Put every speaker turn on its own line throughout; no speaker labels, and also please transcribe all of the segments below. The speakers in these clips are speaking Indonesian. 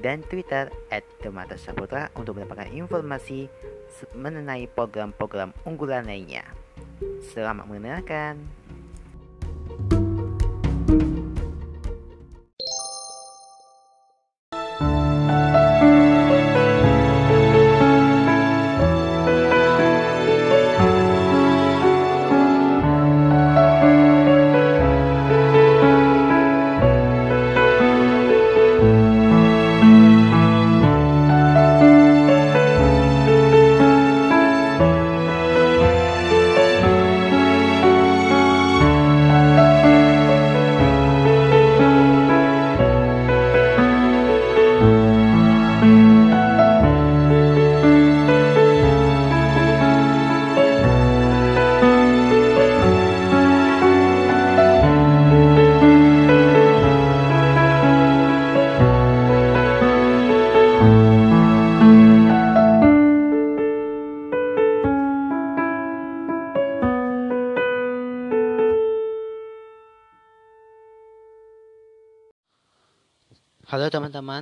dan Twitter at Demata Saputra untuk mendapatkan informasi mengenai program-program unggulan lainnya. Selamat mendengarkan.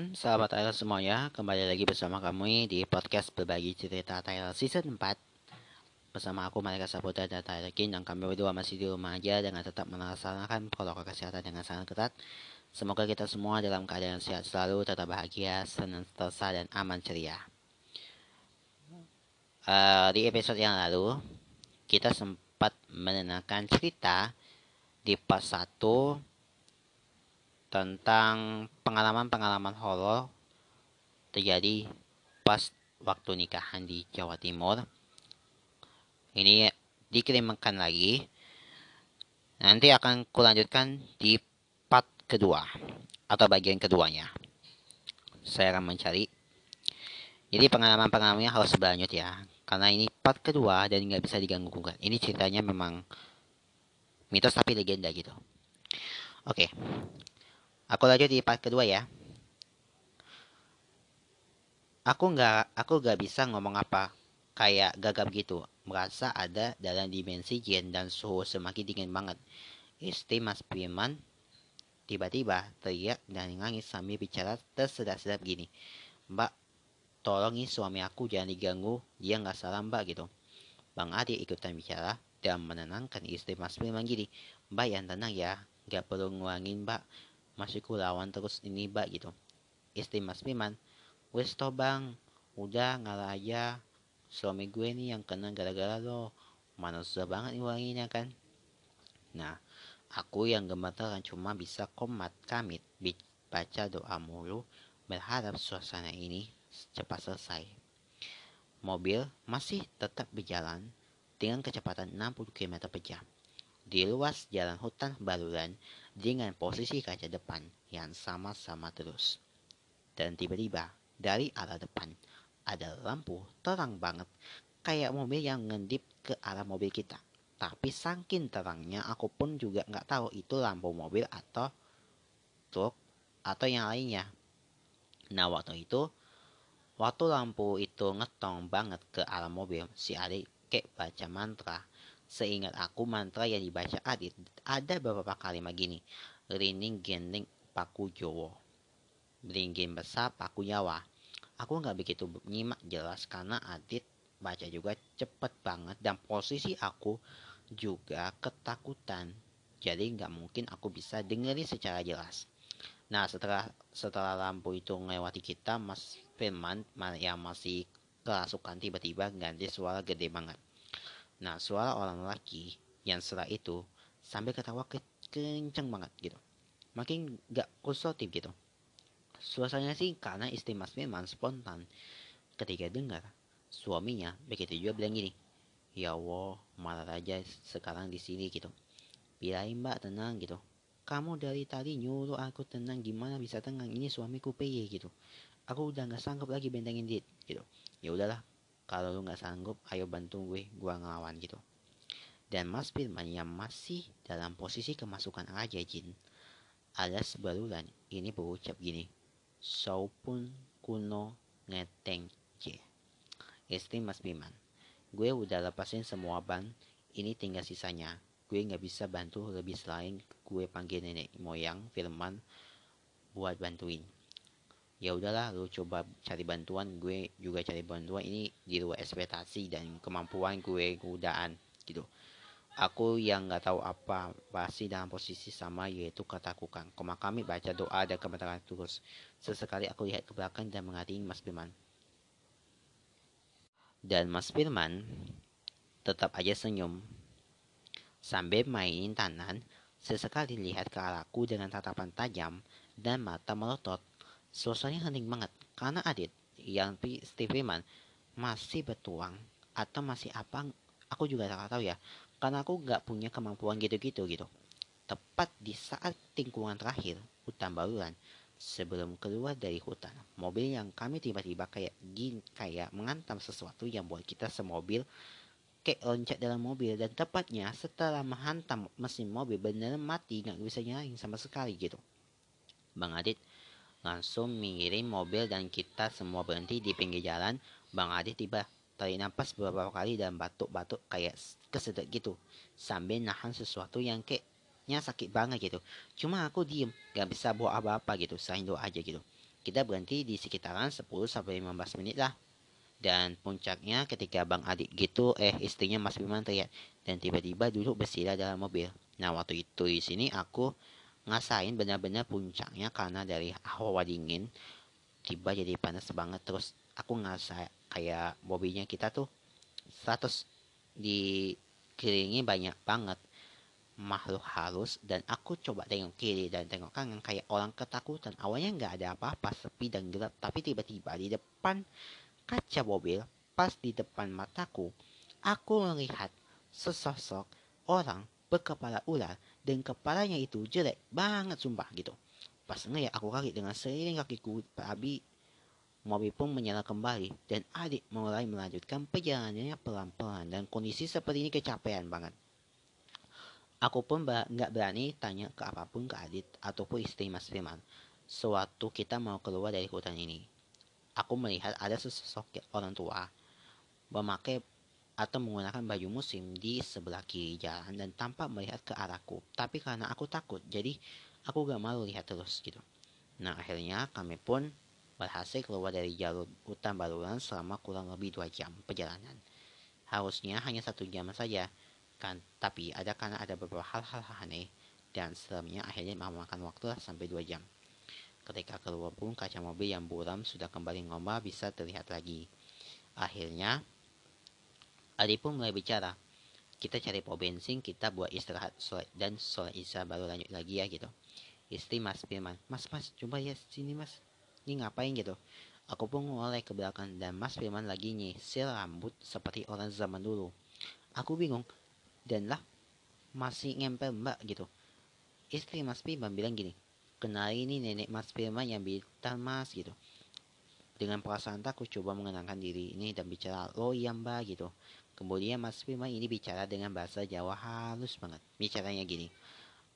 Teman-teman, sahabat Thailand semuanya, kembali lagi bersama kami di podcast berbagi cerita Thailand season 4 Bersama aku Malika Saputra dan Thailand King yang kami berdua masih di rumah aja dengan tetap melaksanakan protokol kesehatan dengan sangat ketat. Semoga kita semua dalam keadaan sehat selalu, tetap bahagia, senantiasa dan aman ceria. Uh, Di episode yang lalu, kita sempat menenangkan cerita di pas 1 tentang pengalaman-pengalaman horor terjadi pas waktu nikahan di Jawa Timur. Ini dikirimkan lagi. Nanti akan kulanjutkan di part kedua atau bagian keduanya. Saya akan mencari. Jadi pengalaman-pengalamannya harus berlanjut ya. Karena ini part kedua dan nggak bisa diganggu gugat. Ini ceritanya memang mitos tapi legenda gitu. Oke. Aku lanjut di part kedua ya. Aku nggak aku nggak bisa ngomong apa kayak gagap gitu. Merasa ada dalam dimensi jin dan suhu semakin dingin banget. Istri Mas Firman tiba-tiba teriak dan nangis sambil bicara tersedak-sedap gini. Mbak, tolongi suami aku jangan diganggu, dia nggak salah mbak gitu. Bang Adi ikutan bicara dan menenangkan istri Mas Firman gini. Mbak yang tenang ya, nggak perlu nguangin mbak masih ku lawan terus ini mbak gitu. Istri mas Miman wes toh bang udah ngalah aja suami gue nih yang kena gara-gara lo. Mana susah banget ngilanginnya kan. Nah aku yang gemeteran cuma bisa komat kamit baca doa mulu berharap suasana ini cepat selesai. Mobil masih tetap berjalan dengan kecepatan 60 km per jam. Di luas jalan hutan baluran dengan posisi kaca depan yang sama-sama terus. Dan tiba-tiba dari arah depan ada lampu terang banget kayak mobil yang ngedip ke arah mobil kita. Tapi saking terangnya aku pun juga nggak tahu itu lampu mobil atau truk atau yang lainnya. Nah waktu itu waktu lampu itu ngetong banget ke arah mobil si adik kayak baca mantra Seingat aku mantra yang dibaca Adit ada beberapa kalimat gini. Rining gending paku jowo. Beringin besar paku nyawa. Aku nggak begitu nyimak jelas karena Adit baca juga cepet banget dan posisi aku juga ketakutan. Jadi nggak mungkin aku bisa dengerin secara jelas. Nah setelah setelah lampu itu melewati kita, Mas Firman yang masih kerasukan tiba-tiba ganti suara gede banget. Nah, suara orang laki yang setelah itu sambil ketawa ke kenceng banget gitu. Makin gak konstruktif gitu. Suasananya sih karena istri Mas memang spontan ketika dengar suaminya begitu juga bilang gini. Ya Allah, malah aja sekarang di sini gitu. Bilangin mbak tenang gitu. Kamu dari tadi nyuruh aku tenang gimana bisa tenang ini suamiku peye gitu. aku udah nggak sanggup lagi bentengin dit gitu ya udahlah kalau lu nggak sanggup ayo bantu gue gue ngelawan gitu. Dan Mas Firman yang masih dalam posisi kemasukan Raja Jin. Ada sebaluran ini berucap gini Saupun kuno ngeteng C istri Mas Firman gue udah lepasin semua ban ini tinggal sisanya. Gue nggak bisa bantu lebih selain gue panggil nenek moyang Firman buat bantuin ya udahlah lu coba cari bantuan gue juga cari bantuan. Ini di luar ekspektasi dan kemampuan gue kudaan gitu. Aku yang nggak tahu apa pasti dalam posisi sama yaitu ketakutan koma kami baca doa dan kebenaran terus. Sesekali aku lihat ke belakang dan mengatakan Mas Firman. Dan Mas Firman tetap aja senyum. Sambil mainin tangan sesekali lihat ke arahku dengan tatapan tajam dan mata melotot. Suasananya hening banget. Karena Adit yang Steve Man masih bertuang atau masih apa aku juga tak tahu ya. Karena aku nggak punya kemampuan gitu-gitu gitu. Tepat di saat tingkungan terakhir hutan baluran sebelum keluar dari hutan mobil yang kami tiba-tiba kayak gin kayak mengantam sesuatu yang buat kita semobil kayak loncat dalam mobil. Dan tepatnya setelah menghantam mesin mobil benar mati nggak bisa nyalain sama sekali gitu. Bang Adit langsung mengirim mobil dan kita semua berhenti di pinggir jalan. Bang Adit tiba tarik nafas beberapa kali dan batuk-batuk kayak kesedek gitu. Sambil nahan sesuatu yang kayaknya sakit banget gitu. Cuma aku diem, gak bisa buat apa-apa gitu. Selain doa aja gitu. Kita berhenti di sekitaran 10-15 menit lah. Dan puncaknya ketika Bang Adik gitu, eh istrinya Mas Biman teriak. Dan tiba-tiba duduk bersila dalam mobil. Nah waktu itu di sini aku ngasain benar-benar puncaknya karena dari hawa dingin tiba jadi panas banget. Terus aku ngerasa kayak mobilnya kita tuh 100 dikelilingi banyak banget makhluk halus. Dan aku coba tengok kiri dan tengok kanan kayak orang ketakutan. Awalnya nggak ada apa-apa sepi dan gelap. Tapi tiba-tiba di depan kaca mobil pas di depan mataku aku melihat sesosok orang berkepala ular dan kepalanya itu jelek banget sumpah gitu. Pas ya aku kaget dengan seiring kakiku Abi mobil pun menyala kembali dan adik mulai melanjutkan perjalanannya pelan-pelan dan kondisi seperti ini kecapean banget. Aku pun nggak berani tanya ke apa pun ke Adit ataupun istri Mas Firman. Sewaktu kita mau keluar dari hutan ini, aku melihat ada sesosok orang tua memakai atau menggunakan baju musim di sebelah kiri jalan dan tampak melihat ke arahku. Tapi karena aku takut, jadi aku gak malu lihat terus gitu. Nah akhirnya kami pun berhasil keluar dari jalur hutan baluran selama kurang lebih dua jam perjalanan. Harusnya hanya satu jam saja, kan? Tapi ada karena ada beberapa hal-hal aneh dan selamanya akhirnya memakan waktu sampai dua jam. Ketika keluar pun kaca mobil yang buram sudah kembali ngomong bisa terlihat lagi. Akhirnya Adi pun mulai bicara. Kita cari pom bensin, kita buat istirahat sholat dan sholat isya baru lanjut lagi ya gitu. Istri Mas Firman, Mas Mas coba ya sini Mas. Ini ngapain gitu? Aku pun mulai ke belakang dan Mas Firman lagi nyisir rambut seperti orang zaman dulu. Aku bingung dan lah masih ngempel mbak gitu. Istri Mas Firman bilang gini, kenal ini nenek Mas Firman yang bintang Mas gitu. Dengan perasaan takut coba mengenangkan diri ini dan bicara, oh iya mbak gitu. Kemudian Mas Firman ini bicara dengan bahasa Jawa halus banget. Bicaranya gini.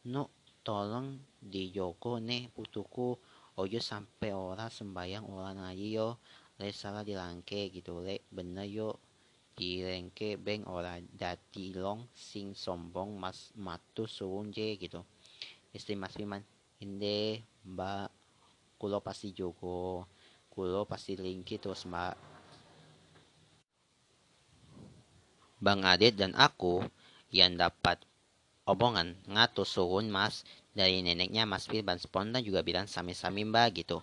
No, tolong di Joko nih putuku. Ojo sampai ora sembayang orang aja yo. Le salah dilangke gitu. Le bener yo. Direngke beng ora dati long sing sombong mas matu suwun je gitu. Istri Mas Firman. Inde mbak kulo pasti Joko. Kulo pasti lingki terus mbak Bang Adit dan aku yang dapat omongan ngatur surun mas dari neneknya Mas Firman spontan juga bilang sami-sami mbak gitu.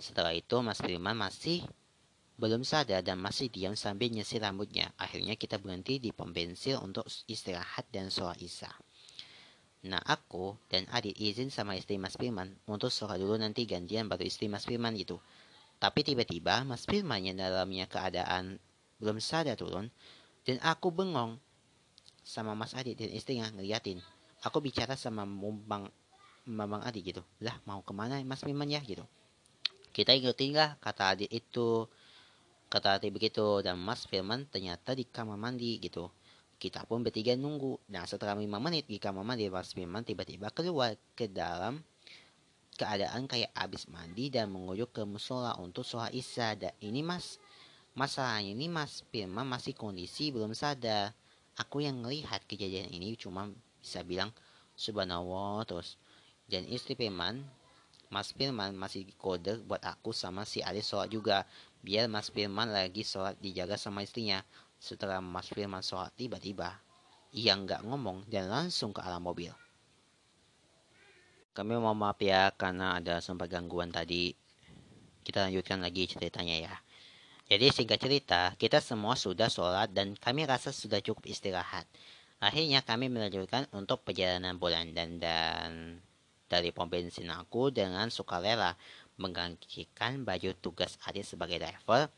Setelah itu Mas Firman masih belum sadar dan masih diam sambil nyisir rambutnya. Akhirnya kita berhenti di pom bensin untuk istirahat dan sholat isya. Nah aku dan Adit izin sama istri Mas Firman untuk sholat dulu nanti gantian baru istri Mas Firman gitu. Tapi tiba-tiba Mas Firman yang dalamnya keadaan belum sadar turun dan aku bengong sama Mas Adi dan istrinya ngeliatin. Aku bicara sama Bang Mamang Adi gitu. Lah mau ke mana Mas Miman ya gitu. kita ikutin lah kata adik itu kata adik begitu dan Mas Firman ternyata di kamar mandi gitu kita pun bertiga nunggu nah setelah lima menit di kamar mandi Mas Firman tiba-tiba keluar ke dalam keadaan kayak abis mandi dan mengujuk ke musola untuk sholat isya dan ini mas masalahnya ini mas Firman masih kondisi belum sadar aku yang melihat kejadian ini cuma bisa bilang subhanallah terus dan istri Firman Mas Firman masih kode buat aku sama si Ali sholat juga. Biar Mas Firman lagi sholat dijaga sama istrinya. Setelah Mas Firman sholat tiba-tiba, ia nggak ngomong dan langsung ke alam mobil. Kami mau maaf ya karena ada sempat gangguan tadi. Kita lanjutkan lagi ceritanya ya. Jadi singkat cerita, kita semua sudah sholat dan kami rasa sudah cukup istirahat. Akhirnya kami melanjutkan untuk perjalanan pulang dan dan dari pom bensin aku dengan sukarela menggantikan baju tugas Adit sebagai driver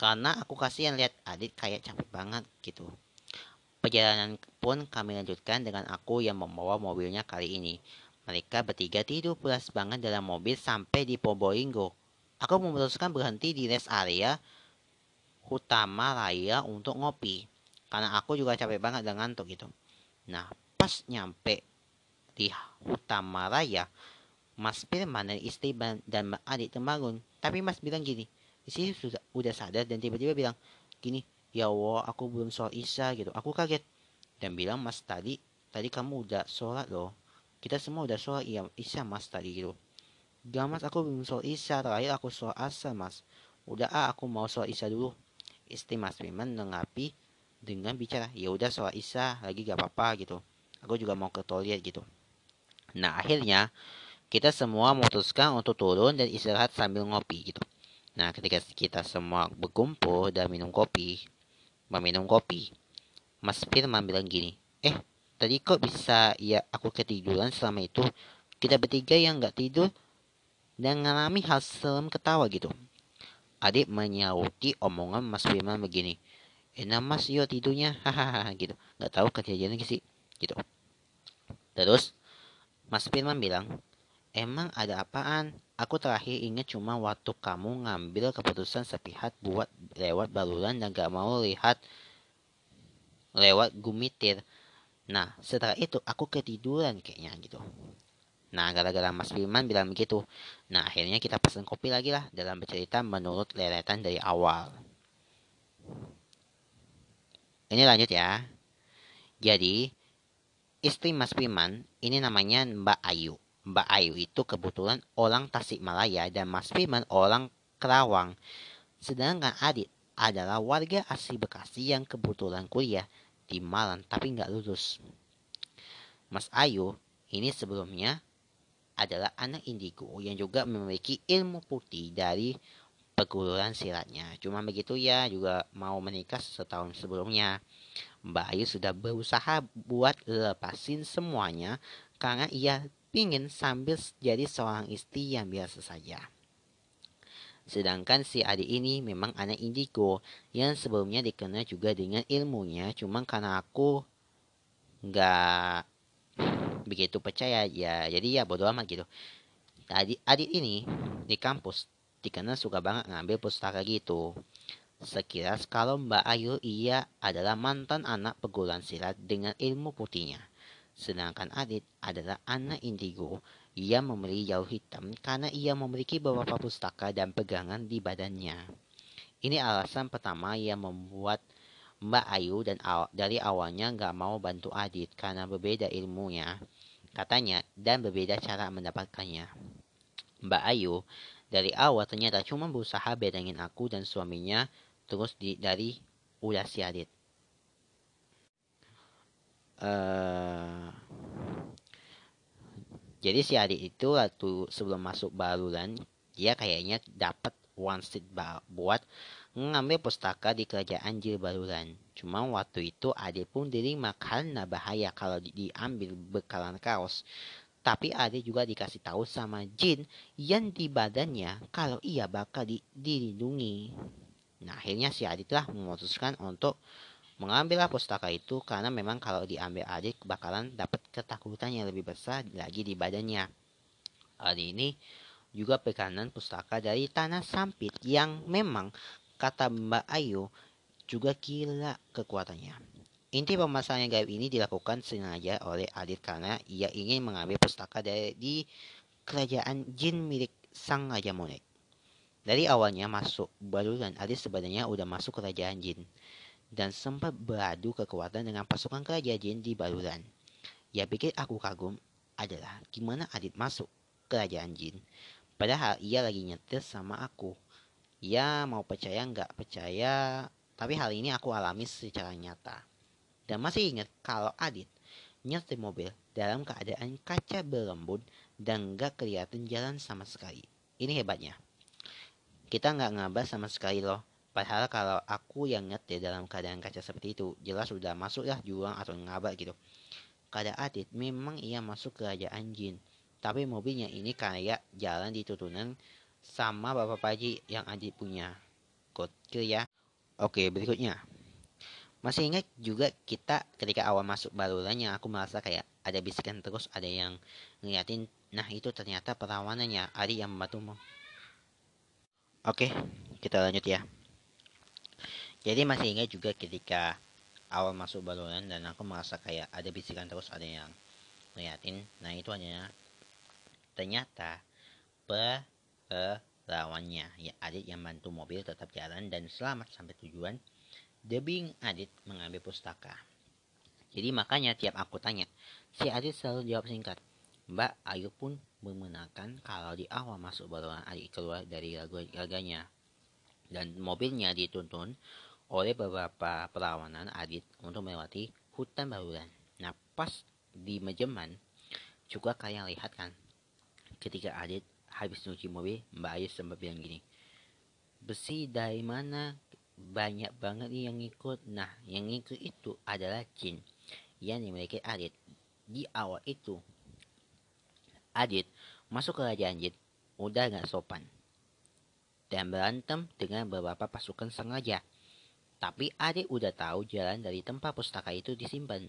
karena aku kasihan lihat Adit kayak capek banget gitu. Perjalanan pun kami lanjutkan dengan aku yang membawa mobilnya kali ini. Mereka bertiga tidur pulas banget dalam mobil sampai di Probolinggo. Aku memutuskan berhenti di rest area utama raya untuk ngopi. Karena aku juga capek banget dan ngantuk gitu. Nah, pas nyampe di utama raya, Mas Firman dan istri dan adik terbangun. Tapi Mas bilang gini, di sini sudah udah sadar dan tiba-tiba bilang gini, ya Allah aku belum sholat isya gitu. Aku kaget dan bilang Mas tadi tadi kamu udah sholat loh. Kita semua udah sholat iya isya Mas tadi gitu. Gak mas aku belum sholat isya terakhir aku sholat asar mas. Udah ah aku mau sholat isya dulu. Istri Mas Firman mengapi dengan bicara ya udah sholat isya lagi gak apa-apa gitu. Aku juga mau ke toilet gitu. Nah, akhirnya kita semua memutuskan untuk turun dan istirahat sambil ngopi gitu. Nah, ketika kita semua berkumpul dan minum kopi, meminum kopi, Mas Firman bilang gini, eh, tadi kok bisa ya aku ketiduran selama itu? Kita bertiga yang nggak tidur dan mengalami hal serem ketawa gitu. Adik menyauti omongan Mas Firman begini, enak mas yo tidurnya hahaha gitu nggak tahu kejadiannya sih gitu terus Mas Firman bilang, emang ada apaan? Aku terakhir ingat cuma waktu kamu ngambil keputusan sepihak buat lewat baluran dan gak mau lihat lewat gumitir. Nah, setelah itu aku ketiduran kayaknya gitu. Nah, gara-gara Mas Firman bilang begitu. Nah, akhirnya kita pesan kopi lagi lah dalam bercerita menurut leretan dari awal. Ini lanjut ya. Jadi, istri Mas Firman ini namanya Mbak Ayu. Mbak Ayu itu kebetulan orang Tasikmalaya dan Mas Firman orang Kerawang. Sedangkan Adit adalah warga asli Bekasi yang kebetulan kuliah di Malang tapi nggak lulus. Mas Ayu ini sebelumnya adalah anak indigo yang juga memiliki ilmu putih dari perguruan silatnya. Cuma begitu ya juga mau menikah setahun sebelumnya. Mbak Ayu sudah berusaha buat lepasin semuanya karena ia ingin sambil jadi seorang istri yang biasa saja. Sedangkan si adik ini memang anak indigo yang sebelumnya dikenal juga dengan ilmunya, cuma karena aku nggak begitu percaya ya, jadi ya bodo amat gitu. Adik, adik ini di kampus dikenal suka banget ngambil pustaka gitu. Sekilas kalau Mbak Ayu ia adalah mantan anak perguruan silat dengan ilmu putihnya. Sedangkan Adit adalah anak indigo. Ia memiliki jauh hitam karena ia memiliki beberapa pustaka dan pegangan di badannya. Ini alasan pertama yang membuat Mbak Ayu dan aw dari awalnya nggak mau bantu Adit karena berbeda ilmunya, katanya, dan berbeda cara mendapatkannya. Mbak Ayu dari awal ternyata cuma berusaha bedangin aku dan suaminya terus di, dari ulah si Adit. Uh, jadi si Adit itu waktu sebelum masuk baluran dia kayaknya dapat one seat buat ngambil pustaka di kerajaan Jil Baluran. Cuma waktu itu Adit pun diterima karena bahaya kalau diambil bekalan kaos. Tapi Adit juga dikasih tahu sama jin yang di badannya kalau ia bakal di, dilindungi. Nah, akhirnya si Adit lah memutuskan untuk mengambil pustaka itu karena memang kalau diambil Adit bakalan dapat ketakutan yang lebih besar lagi di badannya. Adit ini juga pekanan pustaka dari tanah sampit yang memang kata Mbak Ayu juga gila kekuatannya. Inti permasalahan gaib ini dilakukan sengaja oleh Adit karena ia ingin mengambil pustaka dari di kerajaan jin milik sang Raja Monek. Dari awalnya masuk baluran, Adit sebenarnya udah masuk kerajaan jin dan sempat beradu kekuatan dengan pasukan kerajaan jin di baluran. Ya pikir aku kagum adalah gimana Adit masuk kerajaan jin. Padahal ia lagi nyetir sama aku. Ya mau percaya nggak percaya, tapi hal ini aku alami secara nyata. Dan masih ingat kalau Adit nyetir mobil dalam keadaan kaca berembun dan gak kelihatan jalan sama sekali. Ini hebatnya. Kita nggak ngabar sama sekali loh. Padahal kalau aku yang nyetir dalam keadaan kaca seperti itu, jelas sudah masuklah jurang atau ngabar gitu. Kata Adit, memang ia masuk kerajaan jin. Tapi mobilnya ini kayak jalan di turunan sama Bapak Paji yang Adit punya. Gokil ya. Oke, berikutnya. Masih ingat juga kita ketika awal masuk baluran yang aku merasa kayak ada bisikan terus ada yang ngeliatin nah itu ternyata perawanannya Ari yang membantumu. Oke, kita lanjut ya. Jadi masih ingat juga ketika awal masuk baluran dan aku merasa kayak ada bisikan terus ada yang ngeliatin. Nah itu hanya ternyata perawannya ya adik yang bantu mobil tetap jalan dan selamat sampai tujuan Debing Adit mengambil pustaka. Jadi makanya tiap aku tanya, si Adit selalu jawab singkat. Mbak Ayu pun membenarkan kalau di awal masuk baruan Adit keluar dari raganya. Dan mobilnya dituntun oleh beberapa perlawanan Adit untuk melewati hutan baruan. Nah pas di Mejeman juga kalian lihat kan ketika Adit habis nyuci mobil Mbak Ayu sempat bilang gini besi dari mana banyak banget nih yang ngikut. Nah, yang ngikut itu adalah jin yang dimiliki Adit. Di awal itu, Adit masuk ke kerajaan jin udah gak sopan dan berantem dengan beberapa pasukan sengaja. Tapi Adit udah tahu jalan dari tempat pustaka itu disimpan.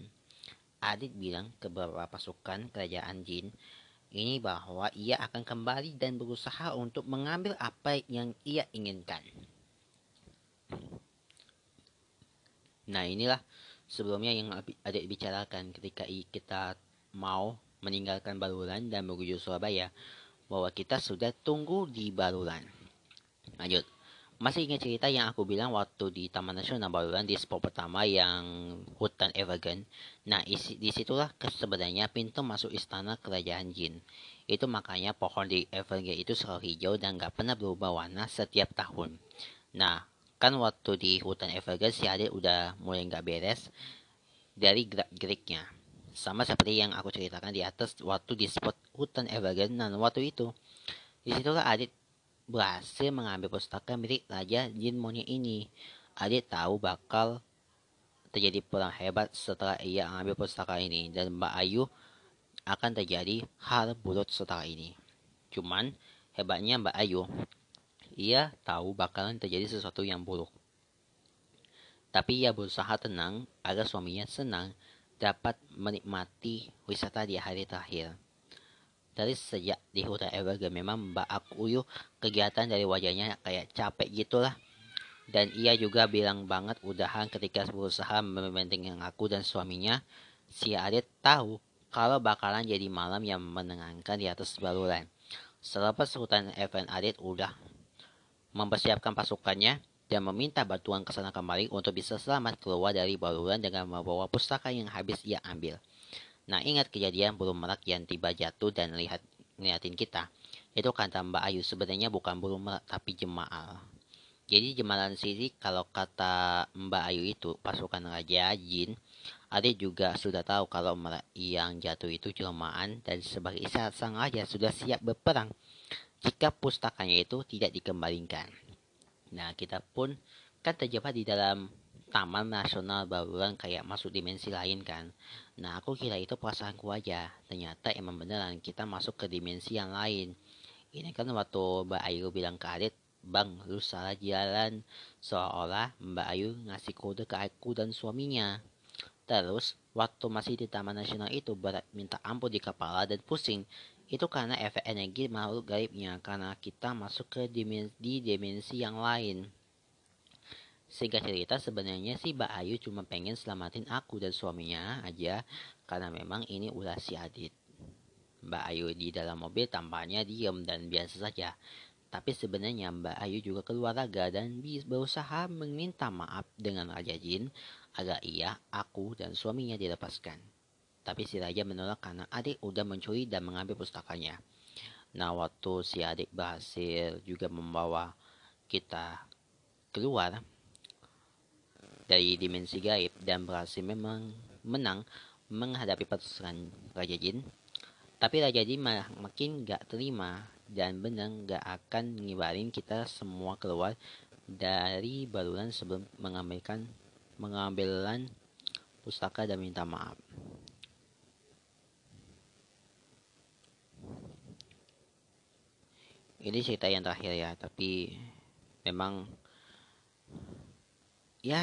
Adit bilang ke beberapa pasukan kerajaan jin ini bahwa ia akan kembali dan berusaha untuk mengambil apa yang ia inginkan. Nah inilah sebelumnya yang ada dibicarakan ketika kita mau meninggalkan Baluran dan menuju Surabaya bahwa kita sudah tunggu di Baluran. Lanjut. Masih ingat cerita yang aku bilang waktu di Taman Nasional Baluran di spot pertama yang hutan Evergreen. Nah, isi, di situlah sebenarnya pintu masuk istana kerajaan jin. Itu makanya pohon di Evergreen itu selalu hijau dan gak pernah berubah warna setiap tahun. Nah, kan waktu di hutan Evergreen si Adit udah mulai nggak beres dari gerak-geriknya. Sama seperti yang aku ceritakan di atas waktu di spot hutan Evergreen dan waktu itu. Di situlah Adit berhasil mengambil pustaka milik Raja Jin Monyet ini. Adit tahu bakal terjadi perang hebat setelah ia mengambil pustaka ini dan Mbak Ayu akan terjadi hal buruk setelah ini. Cuman hebatnya Mbak Ayu ia tahu bakalan terjadi sesuatu yang buruk. Tapi ia berusaha tenang agar suaminya senang dapat menikmati wisata di hari terakhir. Dari sejak di hutan Evergreen memang Mbak Akuyu kegiatan dari wajahnya kayak capek gitulah. Dan ia juga bilang banget udahan ketika berusaha membentengi aku dan suaminya. Si Adit tahu kalau bakalan jadi malam yang menenangkan di atas baluran. Selepas hutan Evan Adit udah mempersiapkan pasukannya dan meminta bantuan ke sana kemari untuk bisa selamat keluar dari baluran dengan membawa pustaka yang habis ia ambil. Nah ingat kejadian burung merak yang tiba jatuh dan lihat ngeliatin kita. Itu kata Mbak Ayu sebenarnya bukan burung merak tapi jemaah. Jadi jemalan sini kalau kata Mbak Ayu itu pasukan Raja Jin, Adik juga sudah tahu kalau merak yang jatuh itu jelmaan dan sebagai isyarat sang raja sudah siap berperang jika pustakanya itu tidak dikembalikan. Nah, kita pun kan terjebak di dalam Taman Nasional Baluran kayak masuk dimensi lain kan. Nah, aku kira itu perasaanku aja. Ternyata emang beneran kita masuk ke dimensi yang lain. Ini kan waktu Mbak Ayu bilang ke Adit, Bang, lu salah jalan. Seolah Mbak Ayu ngasih kode ke aku dan suaminya. Terus, waktu masih di Taman Nasional itu berat minta ampun di kepala dan pusing itu karena efek energi makhluk gaibnya karena kita masuk ke dimensi, di dimensi yang lain sehingga cerita sebenarnya sih Mbak Ayu cuma pengen selamatin aku dan suaminya aja karena memang ini ulah si Adit. Mbak Ayu di dalam mobil tampaknya diem dan biasa saja. Tapi sebenarnya Mbak Ayu juga keluar raga dan berusaha meminta maaf dengan Raja Jin agar ia, aku, dan suaminya dilepaskan. Tapi si Raja menolak karena adik udah mencuri dan mengambil pustakanya. Nah waktu si adik berhasil juga membawa kita keluar dari dimensi gaib dan berhasil memang menang menghadapi pasukan Raja Jin. Tapi Raja Jin malah makin gak terima dan benar gak akan ngibarin kita semua keluar dari baluran sebelum mengambilkan mengambilan pustaka dan minta maaf. Ini cerita yang terakhir ya, tapi memang ya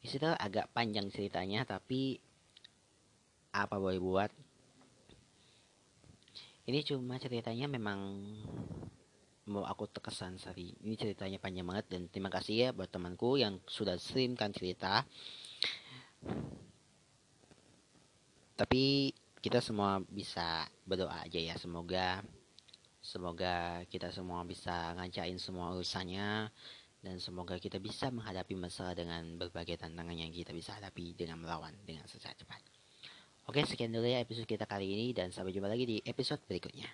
itu agak panjang ceritanya tapi apa boleh buat? Ini cuma ceritanya memang mau aku terkesan sari. Ini ceritanya panjang banget dan terima kasih ya buat temanku yang sudah streamkan cerita. Tapi kita semua bisa berdoa aja ya semoga semoga kita semua bisa ngancain semua urusannya dan semoga kita bisa menghadapi masalah dengan berbagai tantangan yang kita bisa hadapi dengan melawan dengan secara cepat. Oke, sekian dulu ya episode kita kali ini dan sampai jumpa lagi di episode berikutnya.